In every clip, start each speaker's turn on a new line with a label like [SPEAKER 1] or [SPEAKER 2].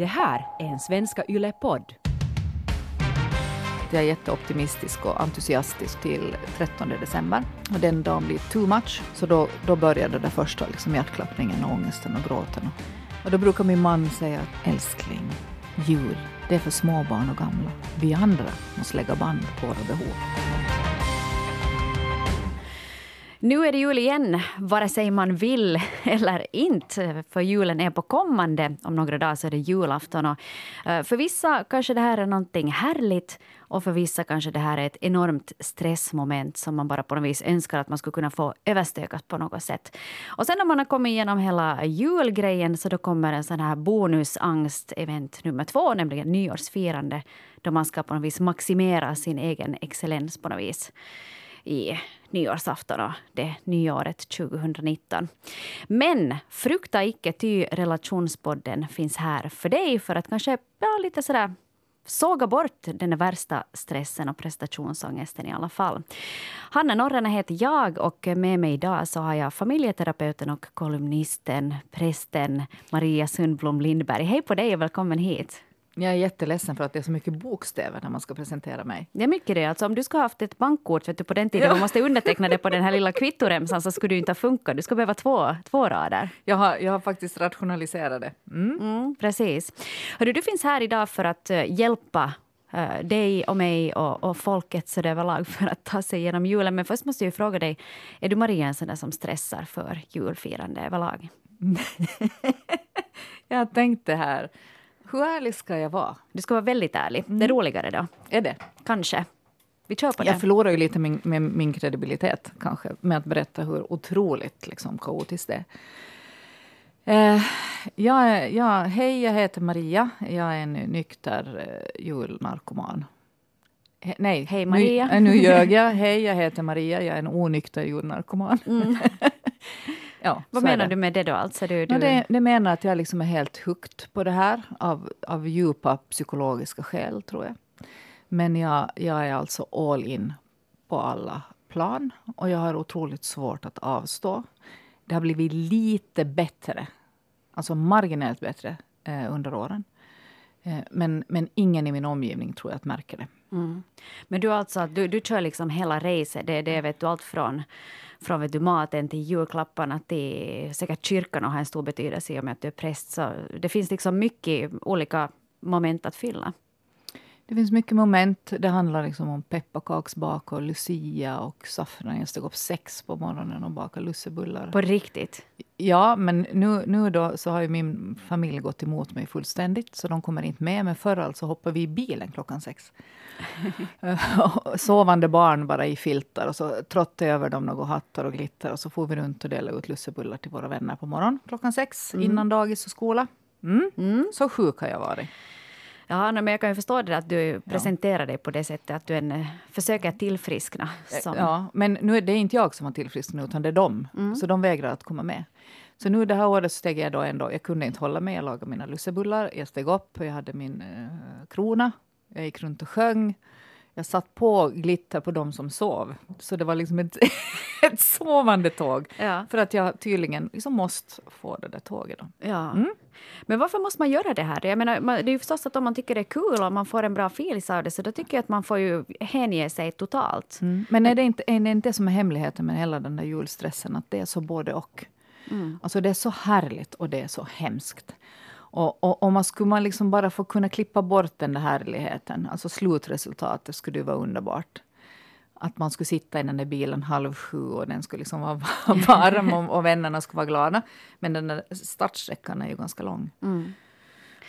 [SPEAKER 1] Det här är en Svenska Yle-podd.
[SPEAKER 2] Jag är jätteoptimistisk och entusiastisk till 13 december. Och den dagen blir too much, så då, då börjar det första liksom hjärtklappningen och ångesten och gråten. Och då brukar min man säga att älskling, jul, det är för småbarn och gamla. Vi andra måste lägga band på våra behov.
[SPEAKER 3] Nu är det jul igen, vare sig man vill eller inte. För julen är på kommande. Om några dagar så är det julafton. Och eh, för vissa kanske det här är någonting härligt och för vissa kanske det här är ett enormt stressmoment som man bara på något vis önskar att man skulle kunna få överstökat på något sätt. Och sen när man har kommit igenom hela julgrejen så då kommer en sån här bonusangst-event nummer två, nämligen nyårsfirande då man ska på något vis maximera sin egen excellens på något vis i nyårsafton och det nyåret 2019. Men frukta icke, ty relationspodden finns här för dig för att kanske ja, lite sådär såga bort den värsta stressen och prestationsångesten i alla fall. Hanna Norrena heter jag och med mig idag så har jag familjeterapeuten och kolumnisten, prästen Maria Sundblom Lindberg. Hej på dig och välkommen hit.
[SPEAKER 2] Jag är jätteledsen för att det är så mycket bokstäver när man ska presentera mig.
[SPEAKER 3] Det är mycket det. Alltså, om du skulle ha haft ett bankkort vet du, på den tiden ja. man måste underteckna det på den här lilla kvittoremsan så skulle det inte ha funkat. Du skulle behöva två, två rader.
[SPEAKER 2] Jag har, jag har faktiskt rationaliserat det.
[SPEAKER 3] Mm. Mm, precis. Hörru, du finns här idag för att uh, hjälpa uh, dig och mig och, och folket så överlag för att ta sig igenom julen. Men först måste jag fråga dig, är du Maria en sån som stressar för julfirande överlag?
[SPEAKER 2] jag tänkte här hur ärlig ska jag vara?
[SPEAKER 3] Du ska vara väldigt ärlig. Mm. Det är roligare då.
[SPEAKER 2] Är det?
[SPEAKER 3] Kanske. Vi kör på
[SPEAKER 2] jag
[SPEAKER 3] det.
[SPEAKER 2] förlorar ju lite min, med min kredibilitet kanske med att berätta hur otroligt liksom, kaotiskt det är. Eh, jag, jag, hej, jag heter Maria. Jag är en nykter eh, julnarkoman.
[SPEAKER 3] He, nej, hej Maria.
[SPEAKER 2] Nu, nu ljög jag. Hej, jag heter Maria. Jag är en onykter julnarkoman. Mm.
[SPEAKER 3] Ja, Vad menar du med det då? Alltså, du, du...
[SPEAKER 2] No, det, det menar att jag liksom är helt hooked på det här av, av djupa psykologiska skäl, tror jag. Men jag, jag är alltså all in på alla plan och jag har otroligt svårt att avstå. Det har blivit lite bättre, alltså marginellt bättre, eh, under åren. Eh, men, men ingen i min omgivning tror jag att märker det. Mm.
[SPEAKER 3] Men du alltså, du, du kör liksom hela racet. Det, det vet du allt från, från vet du, maten till julklapparna till säkert kyrkan och har en stor betydelse i och med att du är präst. Så det finns liksom mycket olika moment att fylla.
[SPEAKER 2] Det finns mycket moment. Det handlar liksom om pepparkaksbak och lucia och saffran. Jag stod upp sex på morgonen och bakade lussebullar.
[SPEAKER 3] På riktigt?
[SPEAKER 2] Ja, men nu, nu då så har ju min familj gått emot mig fullständigt, så de kommer inte med. Men förr alltså hoppade vi i bilen klockan sex. Sovande barn bara i filtar och så trottade över dem några hattar och glitter och så får vi runt och delade ut lussebullar till våra vänner på morgonen klockan sex, mm. innan dagis och skola. Mm. Mm. Så sjuk har jag varit.
[SPEAKER 3] Ja, men jag kan ju förstå det att du presenterar dig på det sättet att du en, eh, försöker tillfriskna.
[SPEAKER 2] Eh, som... Ja, men nu är det inte jag som har tillfrisknat utan det är de. Mm. Så de vägrar att komma med. Så nu det här året steg jag då ändå, jag kunde inte hålla mig, jag lagade mina lussebullar, jag steg upp, jag hade min eh, krona, jag gick runt och sjöng. Jag satt på glitter på de som sov. Så det var liksom ett, ett sovande tåg. Ja. För att jag tydligen liksom måste få det där tåget. Då.
[SPEAKER 3] Ja. Mm. Men varför måste man göra det här? Jag menar, det är ju förstås att om man tycker det är kul och man får en bra feeling av det, så då tycker jag att man får ju hänge sig totalt.
[SPEAKER 2] Mm. Men är det, inte, är det inte som är hemligheten med hela den där julstressen, att det är så både och? Mm. Alltså det är så härligt och det är så hemskt. Och, och, och man skulle man liksom bara få kunna klippa bort den där härligheten, alltså slutresultatet skulle ju vara underbart. Att man skulle sitta i den där bilen halv sju och den skulle liksom vara varm och, och vännerna skulle vara glada. Men den där startsträckan är ju ganska lång. Mm.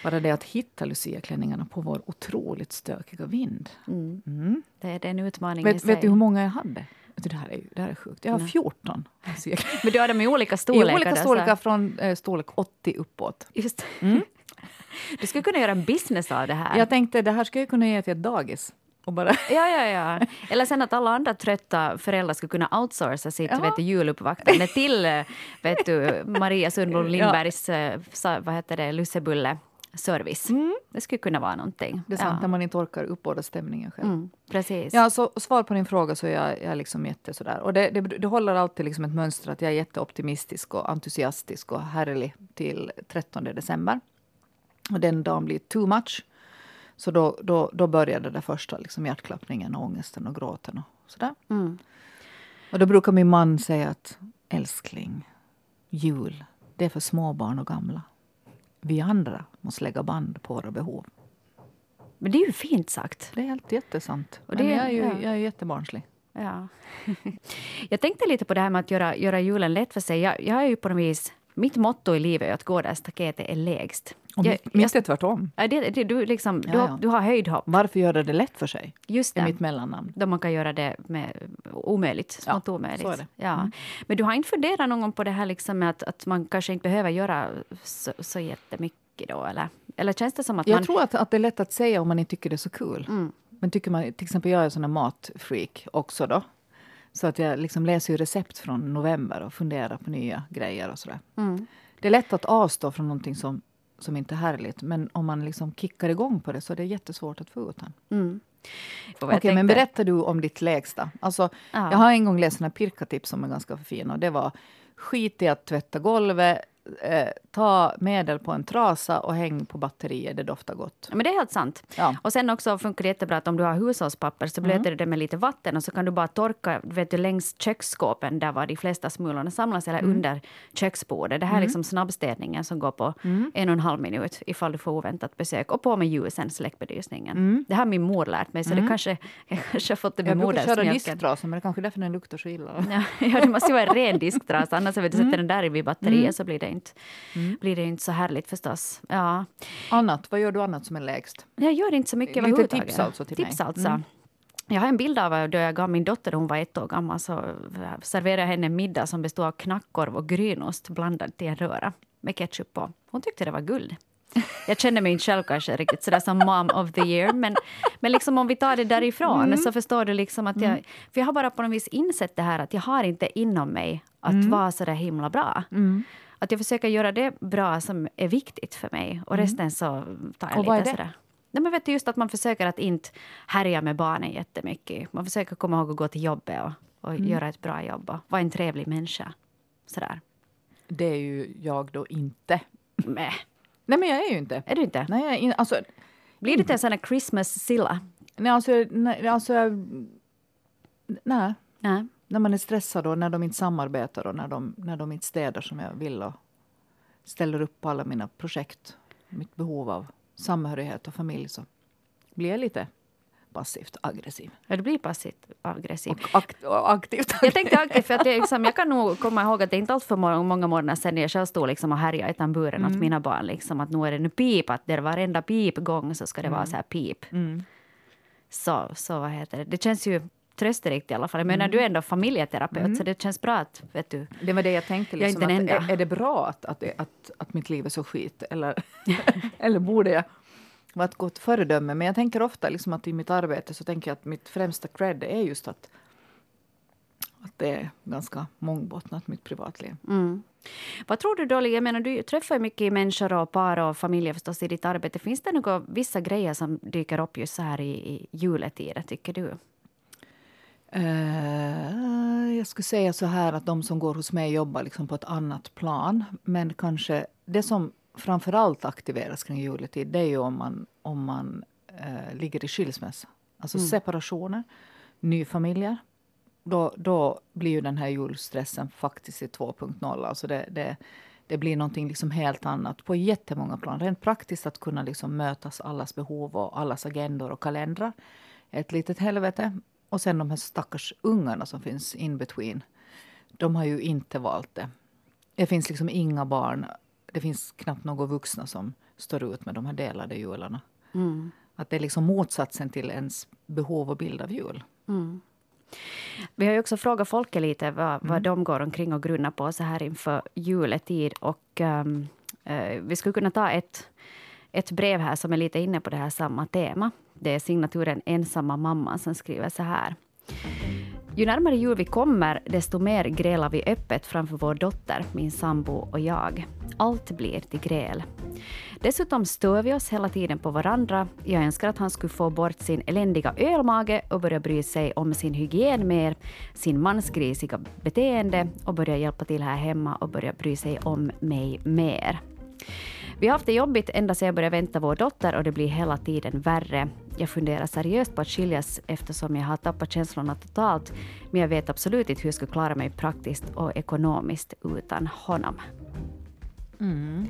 [SPEAKER 2] Bara det att hitta luciaklänningarna på vår otroligt stökiga vind. Mm.
[SPEAKER 3] Mm. Det, är en utmaning
[SPEAKER 2] vet, vet du hur många jag hade? Det här är, det här är sjukt. Jag har 14.
[SPEAKER 3] Men du har dem i olika storlekar?
[SPEAKER 2] I olika storlekar, från eh, storlek 80 uppåt.
[SPEAKER 3] Just mm. Du skulle kunna göra en business av det här.
[SPEAKER 2] Jag tänkte det här skulle jag kunna ge till ett dagis.
[SPEAKER 3] Ja, ja, ja. Eller sen att alla andra trötta föräldrar skulle kunna outsourca sitt ja. juluppvaktande till eh, vet du, Maria Sundblom Lindbergs ja. Eh, vad heter det, lussebulle service. Mm. Det skulle kunna vara någonting.
[SPEAKER 2] Det är sant, ja. när man inte orkar uppbåda stämningen själv. Mm,
[SPEAKER 3] precis.
[SPEAKER 2] Ja, så svar på din fråga så är jag, jag liksom jätte sådär. Och det, det, det, håller alltid liksom ett mönster att jag är jätteoptimistisk och entusiastisk och härlig till 13 december. Och den dagen blir too much. Så då, då, då började det första liksom hjärtklappningen, och ångesten och gråten och sådär.
[SPEAKER 3] Mm.
[SPEAKER 2] Och då brukar min man säga att älskling, jul, det är för småbarn och gamla. Vi andra måste lägga band på våra behov.
[SPEAKER 3] Men det är ju fint sagt.
[SPEAKER 2] Det är helt jättesant.
[SPEAKER 3] Och
[SPEAKER 2] Men
[SPEAKER 3] det-
[SPEAKER 2] jag är ju
[SPEAKER 3] ja.
[SPEAKER 2] jag är jättebarnslig.
[SPEAKER 3] Ja. jag tänkte lite på det här med att göra, göra julen lätt för sig. Jag, jag är ju på något vis, mitt motto i livet är att gå där staketet är lägst.
[SPEAKER 2] Och
[SPEAKER 3] jag,
[SPEAKER 2] mitt, är tvärtom.
[SPEAKER 3] Ja, det, det, du, liksom,
[SPEAKER 2] Ja,
[SPEAKER 3] du, har,
[SPEAKER 2] ja.
[SPEAKER 3] du har höjdhopp.
[SPEAKER 2] Varför göra det lätt för sig?
[SPEAKER 3] Just
[SPEAKER 2] Det mitt mellannamn.
[SPEAKER 3] Då man kan göra det med omöjligt,
[SPEAKER 2] Ja,
[SPEAKER 3] smått omöjligt.
[SPEAKER 2] så är det.
[SPEAKER 3] Ja.
[SPEAKER 2] Mm.
[SPEAKER 3] Men du har inte funderat någon gång på det här liksom med att, att man kanske inte behöver göra så, så jättemycket då? Eller, eller känns det som att
[SPEAKER 2] Jag
[SPEAKER 3] man...
[SPEAKER 2] tror att, att det är lätt att säga om man inte tycker det är så kul.
[SPEAKER 3] Mm.
[SPEAKER 2] Men tycker man, till exempel jag är en sån här matfreak också då. Så att jag liksom läser ju recept från november och funderar på nya grejer och sådär.
[SPEAKER 3] Mm.
[SPEAKER 2] Det är lätt att avstå från någonting som, som inte är härligt. Men om man liksom kickar igång på det så är det jättesvårt att få ut den.
[SPEAKER 3] Mm.
[SPEAKER 2] Okej,
[SPEAKER 3] jag
[SPEAKER 2] men berätta du om ditt lägsta. Alltså,
[SPEAKER 3] Ja.
[SPEAKER 2] Jag har en gång läst här pirkatips som är ganska fina. Och det var skit i att tvätta golvet, eh, ta medel på en trasa och häng på batterier, det doftar gott.
[SPEAKER 3] Ja, Men det är helt sant.
[SPEAKER 2] Ja.
[SPEAKER 3] Och sen också funkar det jättebra att om du har hushållspapper så blöter du det med lite vatten och så kan du bara torka vet du, längs köksskåpen där var de flesta smulorna samlas eller under köksbordet. Det här är liksom snabbstädningen som går på en och en halv minut ifall du får oväntat besök. Och på med ljusen, släck belysningen. Det har min mor lärt mig så det kanske, jag kanske har fått det med
[SPEAKER 2] Jag brukar köra
[SPEAKER 3] modersmjölken.
[SPEAKER 2] disktrasa, men det är kanske därför den luktar så illa.
[SPEAKER 3] Ja, ja, det måste ju vara en ren disktrasa. Annars om du sätter den där vid batteriet så blir det, inte, blir det inte så härligt förstås. Ja.
[SPEAKER 2] Annat, vad gör du annat som är lägst?
[SPEAKER 3] Jag gör inte så mycket
[SPEAKER 2] Lite
[SPEAKER 3] överhuvudtaget.
[SPEAKER 2] tips alltså till mig.
[SPEAKER 3] tips alltså. Jag har en bild av då jag gav min dotter, hon var ett år gammal, så serverade jag henne en middag som bestod av knackkorv och grynost blandad till en röra med ketchup på. Hon tyckte det var guld. Jag känner mig inte själv kanske riktigt sådär som mom of the year, men, men liksom om vi tar det därifrån så förstår du liksom att jag... För jag har bara på något vis insett det här att jag har inte inom mig att vara så där himla bra. Att jag försöker göra det bra som är viktigt för mig och resten så tar jag
[SPEAKER 2] Och vad är
[SPEAKER 3] lite
[SPEAKER 2] det?
[SPEAKER 3] sådär. Nej, men vet du, just att man försöker att inte härja med barnen jättemycket. Man försöker komma ihåg att gå till jobbet och, och göra ett bra jobb och vara en trevlig människa. Sådär.
[SPEAKER 2] Det är ju jag då inte.
[SPEAKER 3] Mäh.
[SPEAKER 2] Nej, men jag är ju inte.
[SPEAKER 3] Är du inte?
[SPEAKER 2] Nej, jag in, alltså,
[SPEAKER 3] Blir du inte en sån här Christmas-silla?
[SPEAKER 2] nej, alltså, nej, alltså nej.
[SPEAKER 3] Nej.
[SPEAKER 2] När man är stressad och när de inte samarbetar och när de, när de inte städar som jag vill och ställer upp på alla mina projekt, mitt behov av samhörighet och familj så blir jag lite passivt aggressiv.
[SPEAKER 3] Ja, du blir passivt aggressiv.
[SPEAKER 2] Och, akt, och aktivt
[SPEAKER 3] Jag tänkte aktivt, för att jag, liksom, jag kan nog komma ihåg att det är inte allt för många, många månader sedan jag själv stod liksom och härjade i tamburen åt mina barn. Liksom, att nu är det nu pip, att det är varenda pipgång så ska det vara så här pip.
[SPEAKER 2] Mm.
[SPEAKER 3] Så, så vad heter det? Det känns ju trösterikt i alla fall. Jag menar, du är ändå familjeterapeut så det känns bra att, vet du,
[SPEAKER 2] Det var det jag tänkte.
[SPEAKER 3] Jag är
[SPEAKER 2] Liksom,
[SPEAKER 3] inte
[SPEAKER 2] att, är, är det bra att, att, att, att mitt liv är så skit? Eller, eller borde jag vara ett gott föredöme? Men jag tänker ofta liksom att i mitt arbete så tänker jag att mitt främsta cred är just att, att det är ganska mångbottnat, mitt privatliv.
[SPEAKER 3] Mm. Vad tror du då? Jag menar, du träffar ju mycket människor och par och familjer förstås i ditt arbete. Finns det några vissa grejer som dyker upp just så här i, i juletider, tycker du?
[SPEAKER 2] Eh, jag skulle säga så här att de som går hos mig jobbar liksom på ett annat plan. Men kanske det som framför allt aktiveras kring juletid det är ju om man, om man eh, ligger i skilsmässa. Alltså separationer, nyfamiljer. Då, då blir ju den här julstressen faktiskt i 2.0. Alltså det, det, det blir någonting liksom helt annat på jättemånga plan. Rent praktiskt att kunna liksom mötas allas behov och allas agendor och kalendrar. Ett litet helvete. Och sen de här stackars ungarna som finns in between. De har ju inte valt det. Det finns liksom inga barn. Det finns knappt några vuxna som står ut med de här delade jularna. Att det är liksom motsatsen till ens behov och bild av jul.
[SPEAKER 3] Vi har ju också frågat folket lite vad,
[SPEAKER 2] Mm.
[SPEAKER 3] vad de går omkring och grunnar på så här inför juletid. Och, ehm, eh, vi skulle kunna ta ett, ett brev här som är lite inne på det här samma tema. Det är signaturen Ensamma mamman som skriver så här. Ju närmare jul vi kommer, desto mer grälar vi öppet framför vår dotter, min sambo och jag. Allt blir till gräl. Dessutom stör vi oss hela tiden på varandra. Jag önskar att han skulle få bort sin eländiga ölmage och börja bry sig om sin hygien mer, sin mansgrisiga beteende och börja hjälpa till här hemma och börja bry sig om mig mer. Vi har haft det jobbigt ända sedan jag började vänta vår dotter och det blir hela tiden värre. Jag funderar seriöst på att skiljas eftersom jag har tappat känslorna totalt. Men jag vet absolut inte hur jag skulle klara mig praktiskt och ekonomiskt utan honom.
[SPEAKER 2] Mm.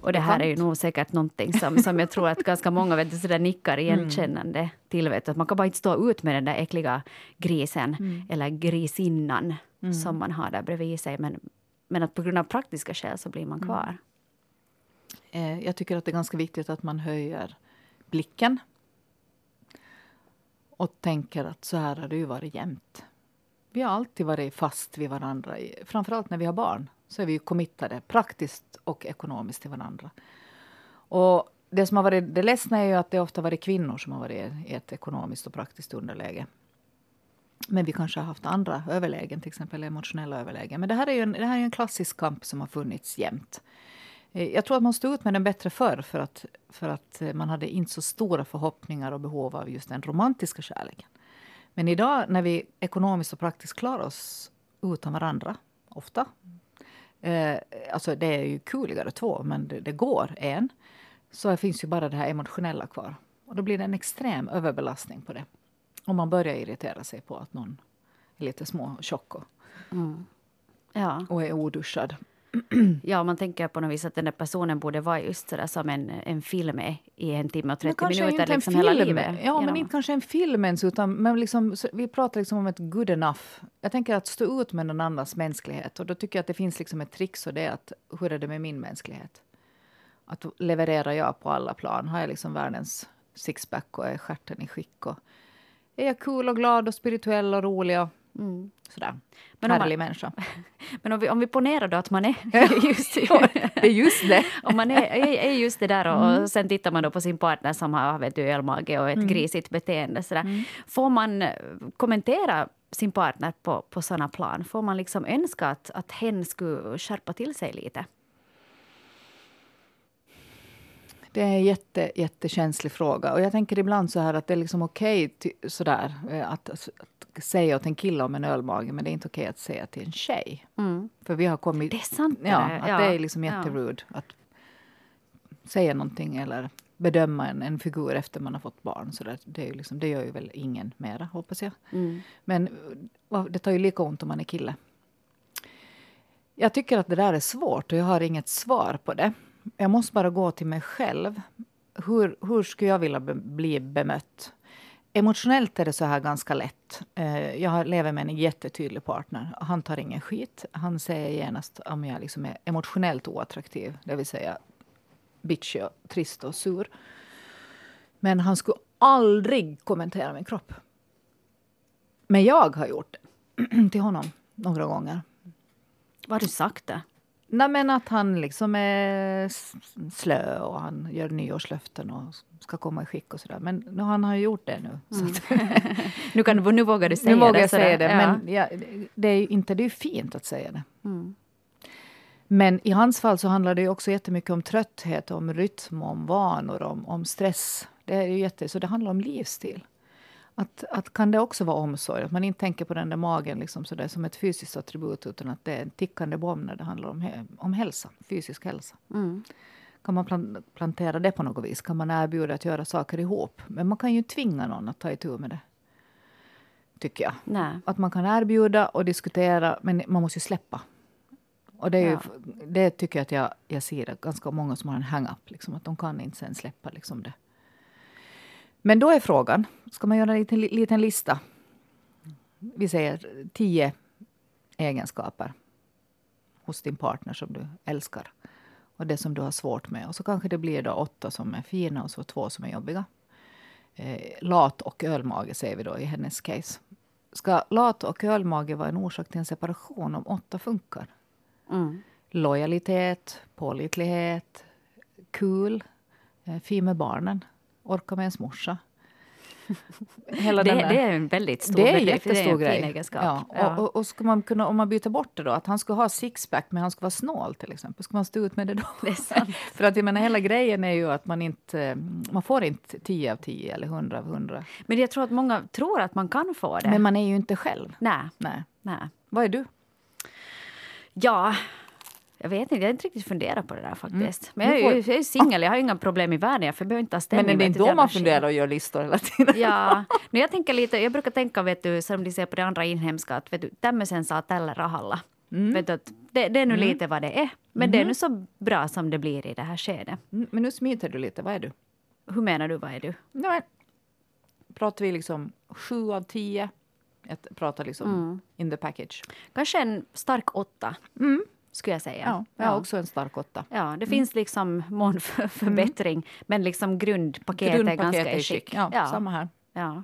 [SPEAKER 3] Och det här är ju nog säkert någonting som, som jag tror att ganska många vet, så där nickar
[SPEAKER 2] Mm.
[SPEAKER 3] igenkännande till. Vet, att man kan bara inte stå ut med den där äckliga grisen
[SPEAKER 2] Mm.
[SPEAKER 3] eller grisinnan som man har där bredvid sig. Men, men att på grund av praktiska skäl så blir man
[SPEAKER 2] Mm.
[SPEAKER 3] kvar.
[SPEAKER 2] Eh, Jag tycker att det är ganska viktigt att man höjer blicken. Och tänker att så här har det ju varit jämt. Vi har alltid varit fast vid varandra. Framförallt när vi har barn så är vi ju committade praktiskt och ekonomiskt till varandra. Och det som har varit det ledsna är ju att det ofta varit kvinnor som har varit i ett ekonomiskt och praktiskt underläge. Men vi kanske har haft andra överlägen, till exempel emotionella överlägen. Men det här är ju en, det här är ju en klassisk kamp som har funnits jämt. Eh, Jag tror att man stod ut med den bättre förr för att, för att eh, man hade inte så stora förhoppningar och behov av just den romantiska kärleken. Men idag när vi ekonomiskt och praktiskt klarar oss utan varandra, ofta. Eh, alltså det är ju kuligare två, men det, det går en. Så finns ju bara det här emotionella kvar. Och då blir det en extrem överbelastning på det. Om man börjar irritera sig på att någon är lite små tjock och,
[SPEAKER 3] Ja.
[SPEAKER 2] och är oduschad.
[SPEAKER 3] ja, man tänker på något vis att den där personen borde vara just sådär som en, en film är i en timme och 30
[SPEAKER 2] kanske
[SPEAKER 3] minuter. Liksom hela
[SPEAKER 2] film.
[SPEAKER 3] livet.
[SPEAKER 2] Ja, men inte kanske en film ens, utan men liksom, så- vi pratar liksom om ett good enough. Jag tänker att stå ut med någon annans mänsklighet. Och då tycker jag att det finns liksom ett trix och det är att hur är det med min mänsklighet? Att levererar jag på alla plan? Har jag liksom världens sixpack och är stjärten i skick? Och är jag cool och glad och spirituell och rolig och
[SPEAKER 3] Mm.
[SPEAKER 2] sådär?
[SPEAKER 3] Men om man-
[SPEAKER 2] Härlig människa.
[SPEAKER 3] Men om vi, om vi ponerar då att man är just,
[SPEAKER 2] Det just det.
[SPEAKER 3] om man är, är, just det där och,
[SPEAKER 2] Mm.
[SPEAKER 3] och sen tittar man då på sin partner som har vet du, ölmage och ett grisigt beteende. Sådär.
[SPEAKER 2] Mm.
[SPEAKER 3] Får man eh, kommentera sin partner på, på sådana plan? Får man liksom önska att, att hen skulle skärpa till sig lite?
[SPEAKER 2] Det är en jätte, jättekänslig fråga. Och jag tänker ibland så här att det är liksom okej sådär eh, att, att säga åt en kille om en ölmage, men det är inte okej att säga till en tjej. För vi har kommit...
[SPEAKER 3] Det är sant. det
[SPEAKER 2] Ja,
[SPEAKER 3] där.
[SPEAKER 2] att det är liksom
[SPEAKER 3] Ja.
[SPEAKER 2] jätterude att säga någonting eller bedöma en, en figur efter man har fått barn. Så där, det, är ju liksom, det gör ju väl ingen mera, hoppas jag.
[SPEAKER 3] Mm.
[SPEAKER 2] Men eh, det tar ju lika ont om man är kille. Jag tycker att det där är svårt och jag har inget svar på det. Jag måste bara gå till mig själv. Hur, hur skulle jag vilja be, bli bemött? Emotionellt är det så här ganska lätt. Eh, jag lever med en jättetydlig partner. Han tar ingen skit. Han säger genast om jag liksom är emotionellt oattraktiv, det vill säga bitchig, och trist och sur. Men han skulle aldrig kommentera min kropp. Men jag har gjort det till honom några gånger.
[SPEAKER 3] Vad har du sagt det?
[SPEAKER 2] Nej, men att han liksom är slö och han gör nyårslöften och ska komma i skick och sådär. Men nu, han har ju gjort det nu. Att,
[SPEAKER 3] Nu, kan, nu vågar du säga
[SPEAKER 2] nu vågar
[SPEAKER 3] det.
[SPEAKER 2] jag säga det.
[SPEAKER 3] Ja.
[SPEAKER 2] Men ja, det är ju inte det är fint att säga det.
[SPEAKER 3] Mm.
[SPEAKER 2] Men i hans fall så handlar det ju också jättemycket om trötthet, om rytm, om vanor, om, om stress. Det är ju jätte, så det handlar om livsstil. Att, att kan det också vara omsorg? Att man inte tänker på den där magen liksom så där, som ett fysiskt attribut utan att det är en tickande bomb när det handlar om, om hälsa, fysisk hälsa.
[SPEAKER 3] Mm.
[SPEAKER 2] Kan man plan- plantera det på något vis? Kan man erbjuda att göra saker ihop? Men man kan ju tvinga någon att ta itu med det. Tycker jag.
[SPEAKER 3] Nej.
[SPEAKER 2] Att man kan erbjuda och diskutera, men man måste ju släppa. Och det, ju,
[SPEAKER 3] Ja.
[SPEAKER 2] det tycker jag att jag, jag ser det ganska många som har en hang-up. Liksom, att de kan inte sen släppa liksom det. Men då är frågan, ska man göra en liten, liten lista? Vi säger tio egenskaper hos din partner som du älskar. Och det som du har svårt med. Och så kanske det blir då åtta som är fina och så två som är jobbiga. Eh, lat och ölmage säger vi då i hennes case. Ska lat och ölmage vara en orsak till en separation om åtta funkar?
[SPEAKER 3] Mm.
[SPEAKER 2] Lojalitet, pålitlighet, kul, eh, fin med barnen, orka med ens morsa. Hela
[SPEAKER 3] Det, det är en väldigt stor
[SPEAKER 2] det är en jättestor
[SPEAKER 3] det är en
[SPEAKER 2] grej.
[SPEAKER 3] Fin egenskap.
[SPEAKER 2] Ja,
[SPEAKER 3] Ja.
[SPEAKER 2] Och, och, och ska man kunna, om man byter bort det då, att han ska ha sixpack men han ska vara snål till exempel. Ska man stå ut med det då?
[SPEAKER 3] Det.
[SPEAKER 2] För att jag menar, hela grejen är ju att man inte, man får inte 10 av 10 eller 100 av 100.
[SPEAKER 3] Men jag tror att många tror att man kan få det.
[SPEAKER 2] Men man är ju inte själv.
[SPEAKER 3] Nej,
[SPEAKER 2] Nej.
[SPEAKER 3] nej.
[SPEAKER 2] Vad är du?
[SPEAKER 3] Ja, Jag vet inte, jag har inte riktigt funderat på det där faktiskt.
[SPEAKER 2] Mm.
[SPEAKER 3] Men jag
[SPEAKER 2] får-
[SPEAKER 3] ju jag är ju singel, jag har inga problem i världen, jag behöver inte ta ställning.
[SPEAKER 2] Men är det inte då man funderar och gör listor hela tiden?
[SPEAKER 3] Ja, no jag tänker lite, jag brukar tänka vet du, som de säger på det andra inhemska, att vet du, tämmöisen saa tällä rahalla.
[SPEAKER 2] Mm.
[SPEAKER 3] Vet du, att det, det är nu lite vad det är. Men det är nu så bra som det blir i det här skedet.
[SPEAKER 2] Mm, Men nu smiter du lite. Vad är du?
[SPEAKER 3] Hur menar du, vad är du?
[SPEAKER 2] Nej, men, pratar vi liksom sju av tio? Jag pratar liksom
[SPEAKER 3] Mm.
[SPEAKER 2] in the package.
[SPEAKER 3] Kanske en stark åtta,
[SPEAKER 2] Mm.
[SPEAKER 3] Skulle jag säga.
[SPEAKER 2] Ja, jag har också en stark åtta.
[SPEAKER 3] Ja, det finns liksom mån för förbättring, men liksom grundpaketet, är
[SPEAKER 2] Grundpaket
[SPEAKER 3] ganska
[SPEAKER 2] är
[SPEAKER 3] i
[SPEAKER 2] chic.
[SPEAKER 3] skick.
[SPEAKER 2] Ja,
[SPEAKER 3] Ja.
[SPEAKER 2] samma här.
[SPEAKER 3] Ja.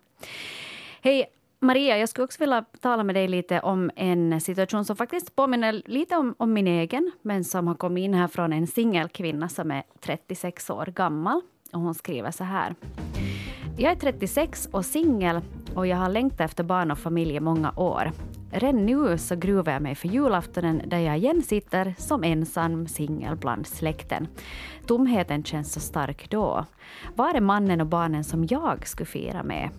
[SPEAKER 3] Hej, Maria, jag skulle också vilja tala med dig lite om en situation som faktiskt påminner lite om, om min egen, men som har kommit in här från en singelkvinna som är 36 år gammal. Och hon skriver så här. Jag är 36 och singel och jag har längtat efter barn och familj i många år. Redan nu så gruvar jag mig för julaftonen där jag igen sitter som ensam singel bland släkten. Tomheten känns så stark då. Var är mannen och barnen som jag skulle fira med?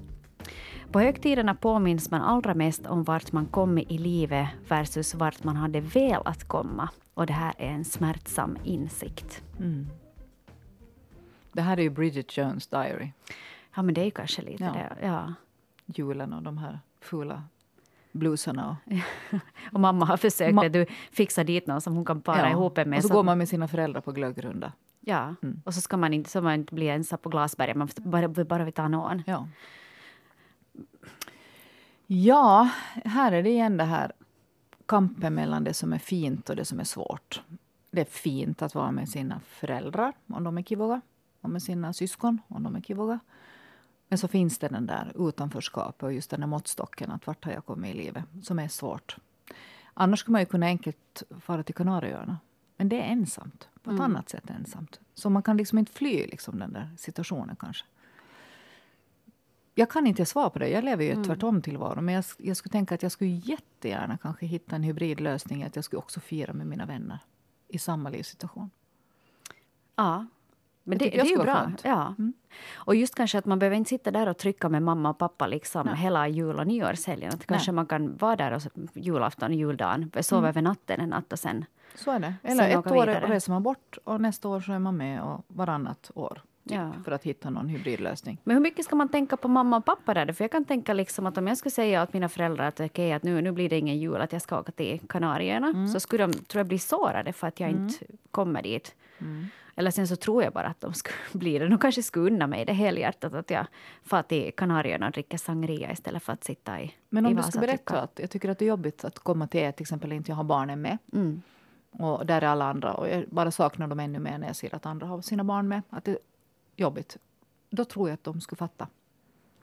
[SPEAKER 3] På högtiderna påminns man allra mest om vart man kommit i livet versus vart man hade velat komma. Och det här är en smärtsam insikt.
[SPEAKER 2] Mm. Det här är ju Bridget Jones Diary.
[SPEAKER 3] Ja, men det är ju kanske lite
[SPEAKER 2] Ja.
[SPEAKER 3] det. Ja.
[SPEAKER 2] Julen och de här fula blusarna. Och,
[SPEAKER 3] Och mamma har försökt
[SPEAKER 2] Ma-
[SPEAKER 3] att du fixa dit någon som hon kan para
[SPEAKER 2] Ja,
[SPEAKER 3] ihop med.
[SPEAKER 2] och så
[SPEAKER 3] så-
[SPEAKER 2] går man med sina föräldrar på glöggrunda.
[SPEAKER 3] Ja,
[SPEAKER 2] Mm.
[SPEAKER 3] och så ska man inte, så man inte bli ensam på Glasberget. Man bara, bara vi tar någon.
[SPEAKER 2] Ja. ja, här är det igen det här kampen mellan det som är fint och det som är svårt. Det är fint att vara med sina föräldrar om de är kivoga och med sina syskon om de är kivoga. Men så finns det den där utanförskapet och just den där måttstocken att vart har jag kommit i livet som är svårt. Annars skulle man ju kunna enkelt fara till Kanarieöarna. Men det är ensamt, på ett
[SPEAKER 3] Mm.
[SPEAKER 2] annat sätt ensamt. Så man kan liksom inte fly liksom den där situationen kanske. Jag kan inte svara på det. Jag lever ju
[SPEAKER 3] Mm.
[SPEAKER 2] ett tvärtom tillvaro. Men jag, jag skulle tänka att jag skulle jättegärna kanske hitta en hybridlösning. Att jag skulle också fira med mina vänner i samma livssituation.
[SPEAKER 3] Ja. Men det, det
[SPEAKER 2] jag
[SPEAKER 3] är ju bra. Ja.
[SPEAKER 2] Mm.
[SPEAKER 3] Och just kanske att man behöver inte sitta där och trycka med mamma och pappa liksom
[SPEAKER 2] Nej.
[SPEAKER 3] hela jul och nyårshelgen. Att kanske man kan vara där och julafton och juldagen, sova
[SPEAKER 2] Mm.
[SPEAKER 3] över natten en natt och sen...
[SPEAKER 2] Så är det. Eller ett år
[SPEAKER 3] vidare.
[SPEAKER 2] reser man bort och nästa år så är man med och varannat år. Typ,
[SPEAKER 3] Ja.
[SPEAKER 2] För att hitta någon hybridlösning.
[SPEAKER 3] Men hur mycket ska man tänka på mamma och pappa där? För jag kan tänka liksom att om jag skulle säga åt mina föräldrar att okej, att nu, nu blir det ingen jul, att jag ska åka till Kanarieöarna,
[SPEAKER 2] Mm.
[SPEAKER 3] så skulle de, tror jag, bli sårade för att jag inte kommer dit.
[SPEAKER 2] Mm.
[SPEAKER 3] Eller sen så tror jag bara att de skulle bli det. De kanske skulle unna mig det helhjärtat att jag far till Kanarieöarna och dricker sangria istället för att sitta i
[SPEAKER 2] Men om
[SPEAKER 3] i
[SPEAKER 2] du ska berätta att jag tycker att det är jobbigt att komma till er, till exempel inte jag har barnen med.
[SPEAKER 3] Mm.
[SPEAKER 2] Och där är alla andra. Och jag bara saknar dem ännu mer när jag ser att andra har sina barn med. Att det jobbigt. Då tror jag att de skulle fatta.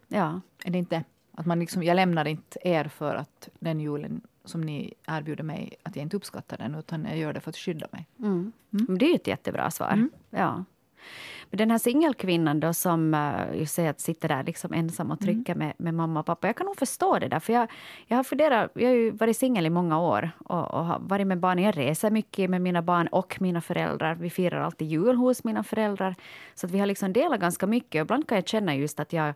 [SPEAKER 3] Ja.
[SPEAKER 2] Är det inte? Att man liksom, jag lämnar inte er för att den julen som ni erbjuder mig, att jag inte uppskattar den. Utan jag gör det för att skydda mig.
[SPEAKER 3] Mm. Men det är ett jättebra svar.
[SPEAKER 2] Mm.
[SPEAKER 3] Ja. Men den här singelkvinnan då som uh, ju säger att sitter där liksom ensam och trycker
[SPEAKER 2] Mm.
[SPEAKER 3] med, med mamma och pappa. Jag kan nog förstå det där. För jag, jag har funderat, jag har ju varit singel i många år och, och har varit med barn. Jag reser mycket med mina barn och mina föräldrar. Vi firar alltid jul hos mina föräldrar. Så att vi har liksom delat ganska mycket. Och ibland kan jag känna just att jag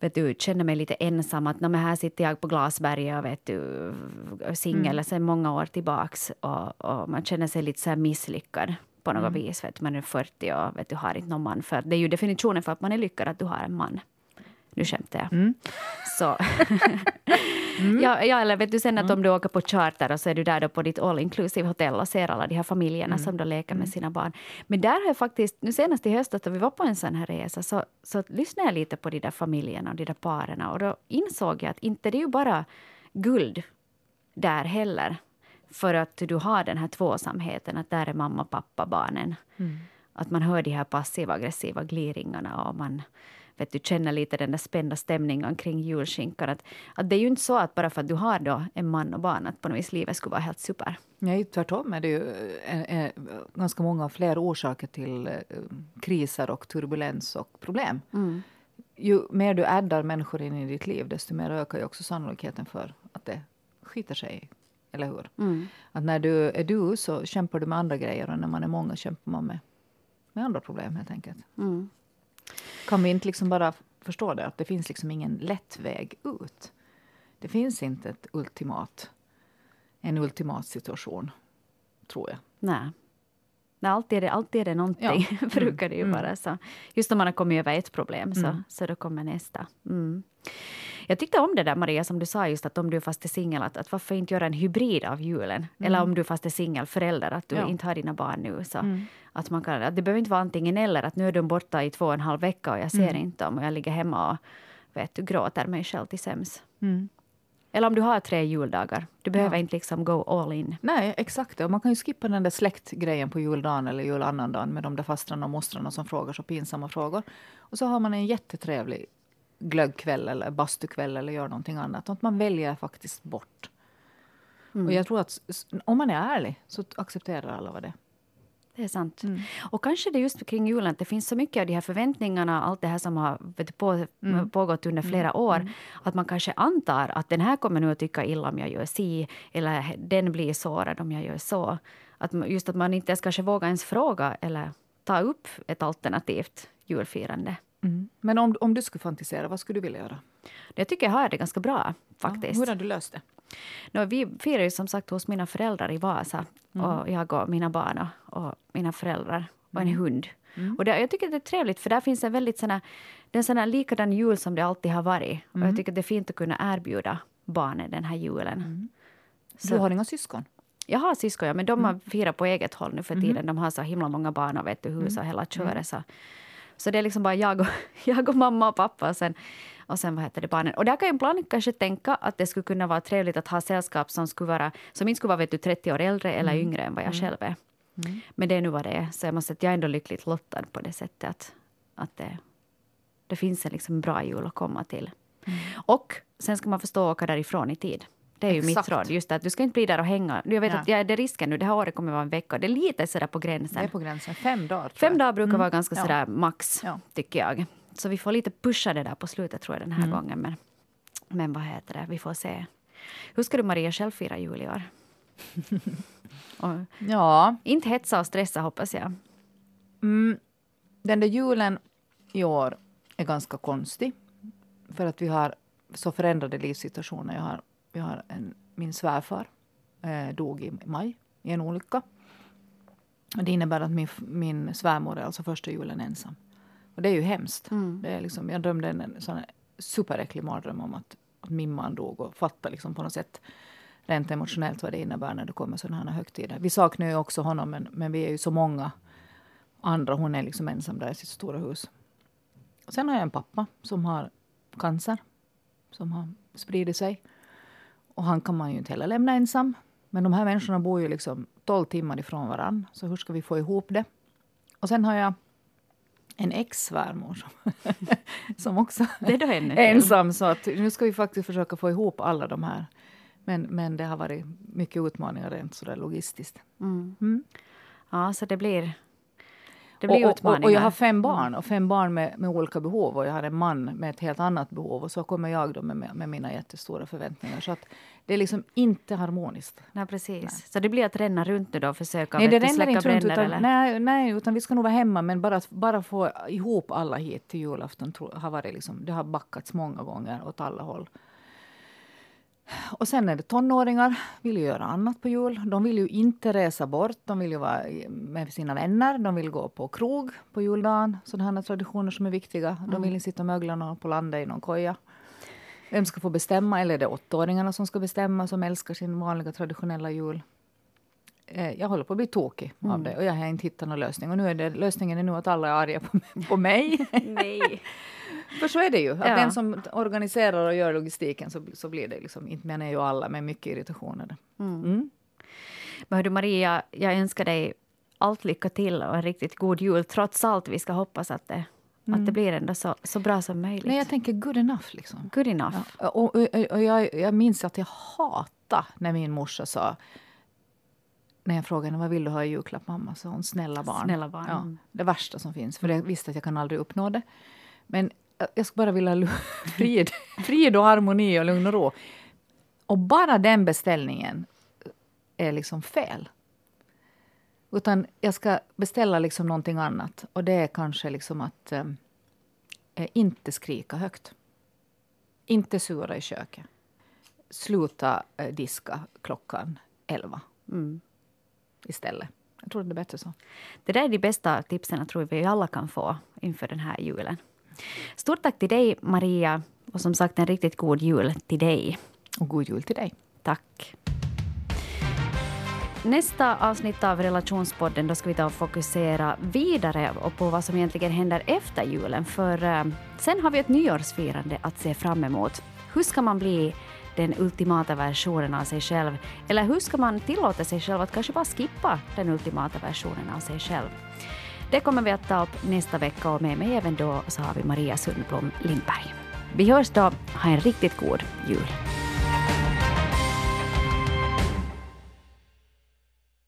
[SPEAKER 3] vet du, känner mig lite ensam. Att "Nå, men här sitter jag på Glasberget och vet du, singel
[SPEAKER 2] Mm.
[SPEAKER 3] sedan många år tillbaks. Och, och man känner sig lite så misslyckad på något
[SPEAKER 2] Mm.
[SPEAKER 3] vis. Vet, man är 40 och vet du, har inte någon man. För det är ju definitionen för att man är lyckad att du har en man. Nu skämtar jag.
[SPEAKER 2] Mm.
[SPEAKER 3] Så. ja, ja, eller vet du sen att om du åker på charter och så är du där då på ditt all inclusive hotell och ser alla de här familjerna som då leker med sina barn. Men där har jag faktiskt, nu senast i höstas då vi var på en sån här resa, så, så lyssnade jag lite på de där familjerna och de där paren och då insåg jag att inte det är ju bara guld där heller. För att du har den här tvåsamheten, att där är mamma, pappa, barnen.
[SPEAKER 2] Mm.
[SPEAKER 3] Att man hör de här passiva aggressiva gliringarna och man vet du, känner lite den där spända stämningen kring julskinkan. Att, att det är ju inte så att bara för att du har då en man och barn att på något vis livet skulle vara helt super.
[SPEAKER 2] Nej, tvärtom är det ju eh, eh, ganska många fler orsaker till eh, kriser och turbulens och problem. Ju mer du addar människor in i ditt liv, desto mer ökar ju också sannolikheten för att det skiter sig. Eller hur?
[SPEAKER 3] Mm.
[SPEAKER 2] Att när du är du så kämpar du med andra grejer och när man är många kämpar man med, med andra problem helt enkelt.
[SPEAKER 3] Mm.
[SPEAKER 2] Kan vi inte liksom bara förstå det? Att det finns liksom ingen lätt väg ut. Det finns inte ett ultimat, en ultimat situation. tror jag.
[SPEAKER 3] Nej. Nej, alltid är det, alltid är det någonting,
[SPEAKER 2] Ja.
[SPEAKER 3] brukar det ju
[SPEAKER 2] Mm.
[SPEAKER 3] vara. Så. Just när man har kommit över ett problem, så,
[SPEAKER 2] Mm.
[SPEAKER 3] så då kommer nästa. Mm. Jag tyckte om det där, Maria, som du sa, just att om du fast är singel, att, att varför inte göra en hybrid av julen? Eller om du fast är singelförälder, att du
[SPEAKER 2] Mm. Ja.
[SPEAKER 3] inte har dina barn nu. Så
[SPEAKER 2] Mm.
[SPEAKER 3] att man kan, att det behöver inte vara antingen eller, att nu är de borta i två och en halv vecka och jag ser
[SPEAKER 2] Mm.
[SPEAKER 3] inte dem och jag ligger hemma och vet du, gråter mig själv till sömns.
[SPEAKER 2] Mm.
[SPEAKER 3] Eller om du har tre juldagar, du behöver
[SPEAKER 2] Ja.
[SPEAKER 3] inte liksom go all in.
[SPEAKER 2] Nej, exakt. Och man kan ju skippa den där släktgrejen på juldagen eller julannandagen med de där fastrarna och mostrarna som frågar så pinsamma frågor. Och så har man en jättetrevlig glöggkväll eller bastukväll eller gör någonting annat. Och att man väljer faktiskt bort.
[SPEAKER 3] Mm.
[SPEAKER 2] Och jag tror att om man är ärlig så accepterar alla vad det är.
[SPEAKER 3] Det är sant.
[SPEAKER 2] Mm.
[SPEAKER 3] Och kanske det just kring julen det finns så mycket av de här förväntningarna, allt det här som har vet på,
[SPEAKER 2] Mm.
[SPEAKER 3] pågått under flera år, att man kanske antar att den här kommer nu att tycka illa om jag gör si, eller den blir sårad om jag gör så. Att just att man inte ens kanske vågar ens fråga eller ta upp ett alternativt julfirande.
[SPEAKER 2] Mm. Men om, om du skulle fantisera, vad skulle du vilja göra?
[SPEAKER 3] Det tycker jag har det ganska bra
[SPEAKER 2] Ja,
[SPEAKER 3] faktiskt.
[SPEAKER 2] hur har du löst det?
[SPEAKER 3] Nå, vi firar ju som sagt hos mina föräldrar i Vasa.
[SPEAKER 2] Mm.
[SPEAKER 3] Och jag och mina barn och, och mina föräldrar och en hund.
[SPEAKER 2] Mm.
[SPEAKER 3] Och det, jag tycker det är trevligt för där finns en väldigt såna, det är en sån här likadan jul som det alltid har varit. Och
[SPEAKER 2] Mm.
[SPEAKER 3] jag tycker det är fint att kunna erbjuda barnen den här julen. Så-
[SPEAKER 2] Du har inga syskon?
[SPEAKER 3] Jag har syskon, ja, men de
[SPEAKER 2] Mm.
[SPEAKER 3] har firat på eget håll nu för tiden. De har så himla många barn och vet du, hus och hela
[SPEAKER 2] Mm.
[SPEAKER 3] köret. Så, så det är liksom bara jag och, jag och mamma och pappa och sen, och sen vad heter det, barnen. Och där kan ju ibland kanske tänka att det skulle kunna vara trevligt att ha sällskap som, skulle vara, som inte skulle vara vet du, 30 år äldre eller
[SPEAKER 2] Mm.
[SPEAKER 3] yngre än vad jag själv är. Men det är nu vad det är. Så jag måste säga att jag är ändå lyckligt lottad på det sättet att, att det, det finns en liksom bra jul att komma till.
[SPEAKER 2] Mm.
[SPEAKER 3] Och sen ska man förstå åka därifrån i tid. Det är ju
[SPEAKER 2] Exakt.
[SPEAKER 3] mitt råd. Just att du ska inte bli där och hänga. Jag vet
[SPEAKER 2] Ja.
[SPEAKER 3] att ja, det är risken nu. Det här året kommer vara en vecka. Det är lite sådär på
[SPEAKER 2] Det
[SPEAKER 3] gränsen.
[SPEAKER 2] är på gränsen. Fem dagar.
[SPEAKER 3] Fem
[SPEAKER 2] jag.
[SPEAKER 3] dagar brukar
[SPEAKER 2] Mm.
[SPEAKER 3] vara ganska
[SPEAKER 2] Ja.
[SPEAKER 3] sådär max,
[SPEAKER 2] Ja.
[SPEAKER 3] tycker jag. Så vi får lite pusha det där på slutet tror jag den här
[SPEAKER 2] Mm.
[SPEAKER 3] gången. Men, men vad heter det, vi får se. Hur ska du Maria själv fira jul i år?
[SPEAKER 2] Ja,
[SPEAKER 3] inte hetsa och stressa hoppas jag.
[SPEAKER 2] Mm, den där julen i år är ganska konstig. För att vi har så förändrade livssituationer. Jag har, jag har en, min svärfar eh, dog i maj i en olycka. Det innebär att min, min svärmor är alltså första julen ensam. Och det är ju hemskt.
[SPEAKER 3] Mm.
[SPEAKER 2] Det är liksom, jag drömde en, en sån superäcklig mardröm om att, att min man dog och fatta liksom på något sätt rent emotionellt vad det innebär när det kommer sådana här högtider. Vi saknar ju också honom men, men vi är ju så många andra. Hon är liksom ensam där i sitt stora hus. Sen har jag en pappa som har cancer. Som har spridit sig. Och han kan man ju inte heller lämna ensam. Men de här människorna bor ju liksom 12 timmar ifrån varann. Så hur ska vi få ihop det? Och sen har jag en ex-svärmor som, som också
[SPEAKER 3] är
[SPEAKER 2] är ensam. Så att nu ska vi faktiskt försöka få ihop alla de här. Men, men det har varit mycket utmaningar rent sådär logistiskt.
[SPEAKER 3] Mm.
[SPEAKER 2] Mm.
[SPEAKER 3] Ja, så det blir, det blir
[SPEAKER 2] och, och,
[SPEAKER 3] utmaningar. Mm.
[SPEAKER 2] och jag har fem barn och fem barn med, med olika behov och jag har en man med ett helt annat behov och så kommer jag då med, med, mina jättestora förväntningar. Så att det är liksom inte harmoniskt.
[SPEAKER 3] Nej, precis. Så det blir att ränna runt nu då och försöka
[SPEAKER 2] Nej, det ränner inte runt utan,
[SPEAKER 3] eller?
[SPEAKER 2] nej, nej, utan vi ska nog vara hemma men bara, bara få ihop alla hit till julafton tro, har varit liksom, det har backats många gånger åt alla håll. Och sen är det tonåringar, vill ju göra annat på jul. De vill ju inte resa bort, de vill ju vara med sina vänner. De vill gå på krog på juldagen, sådana traditioner som är viktiga. De vill inte sitta och mögla på landet i någon koja. Vem ska få bestämma? Eller är det åttaåringarna som ska bestämma, som älskar sin vanliga traditionella jul? Eh, Jag håller på att bli tokig av det och jag har inte hittat någon lösning. Och nu är det, lösningen är nu att alla är arga på, på mig.
[SPEAKER 3] Nej.
[SPEAKER 2] För så är det ju. Att
[SPEAKER 3] Ja.
[SPEAKER 2] den som organiserar och gör logistiken så, så blir det liksom, inte menar ju alla, men mycket irritationer.
[SPEAKER 3] Mm.
[SPEAKER 2] Mm.
[SPEAKER 3] Men hördu Maria, jag önskar dig allt lycka till och en riktigt god jul. Trots allt, vi ska hoppas att det, att det blir ändå så, så bra som möjligt.
[SPEAKER 2] Nej, jag tänker good enough liksom.
[SPEAKER 3] Good enough.
[SPEAKER 2] Ja, och, och, och jag, jag minns att jag hatade när min morsa sa när jag frågade vad vill du ha i julklapp mamma, sa hon snälla barn.
[SPEAKER 3] Snälla barn.
[SPEAKER 2] Ja,
[SPEAKER 3] Mm.
[SPEAKER 2] det värsta som finns, för jag visste att jag kan aldrig uppnå det. Men jag- skulle bara vilja frid, frid och harmoni och lugn och ro. Och bara den beställningen är liksom fel. Utan jag ska beställa liksom någonting annat. Och det är kanske liksom att eh, eh, inte skrika högt. Inte sura i köket. Sluta eh, diska klockan elva.
[SPEAKER 3] Mm.
[SPEAKER 2] istället. Jag tror det är bättre så.
[SPEAKER 3] Det där är de bästa tipsen jag tror vi alla kan få inför den här julen. Stort tack till dig, Maria. Och som sagt, en riktigt god jul till dig.
[SPEAKER 2] Och god jul till dig.
[SPEAKER 3] Tack. Nästa avsnitt av Relationspodden då ska vi ta och fokusera vidare på vad som egentligen händer efter julen. För eh, sen har vi ett nyårsfirande att se fram emot. Hur ska man bli den ultimata versionen av sig själv? Eller hur ska man tillåta sig själv att kanske bara skippa den ultimata versionen av sig själv? Det kommer vi att ta upp nästa vecka och med mig även då så har vi Maria Sundblom Lindberg. Vi hörs då. Ha en riktigt god jul.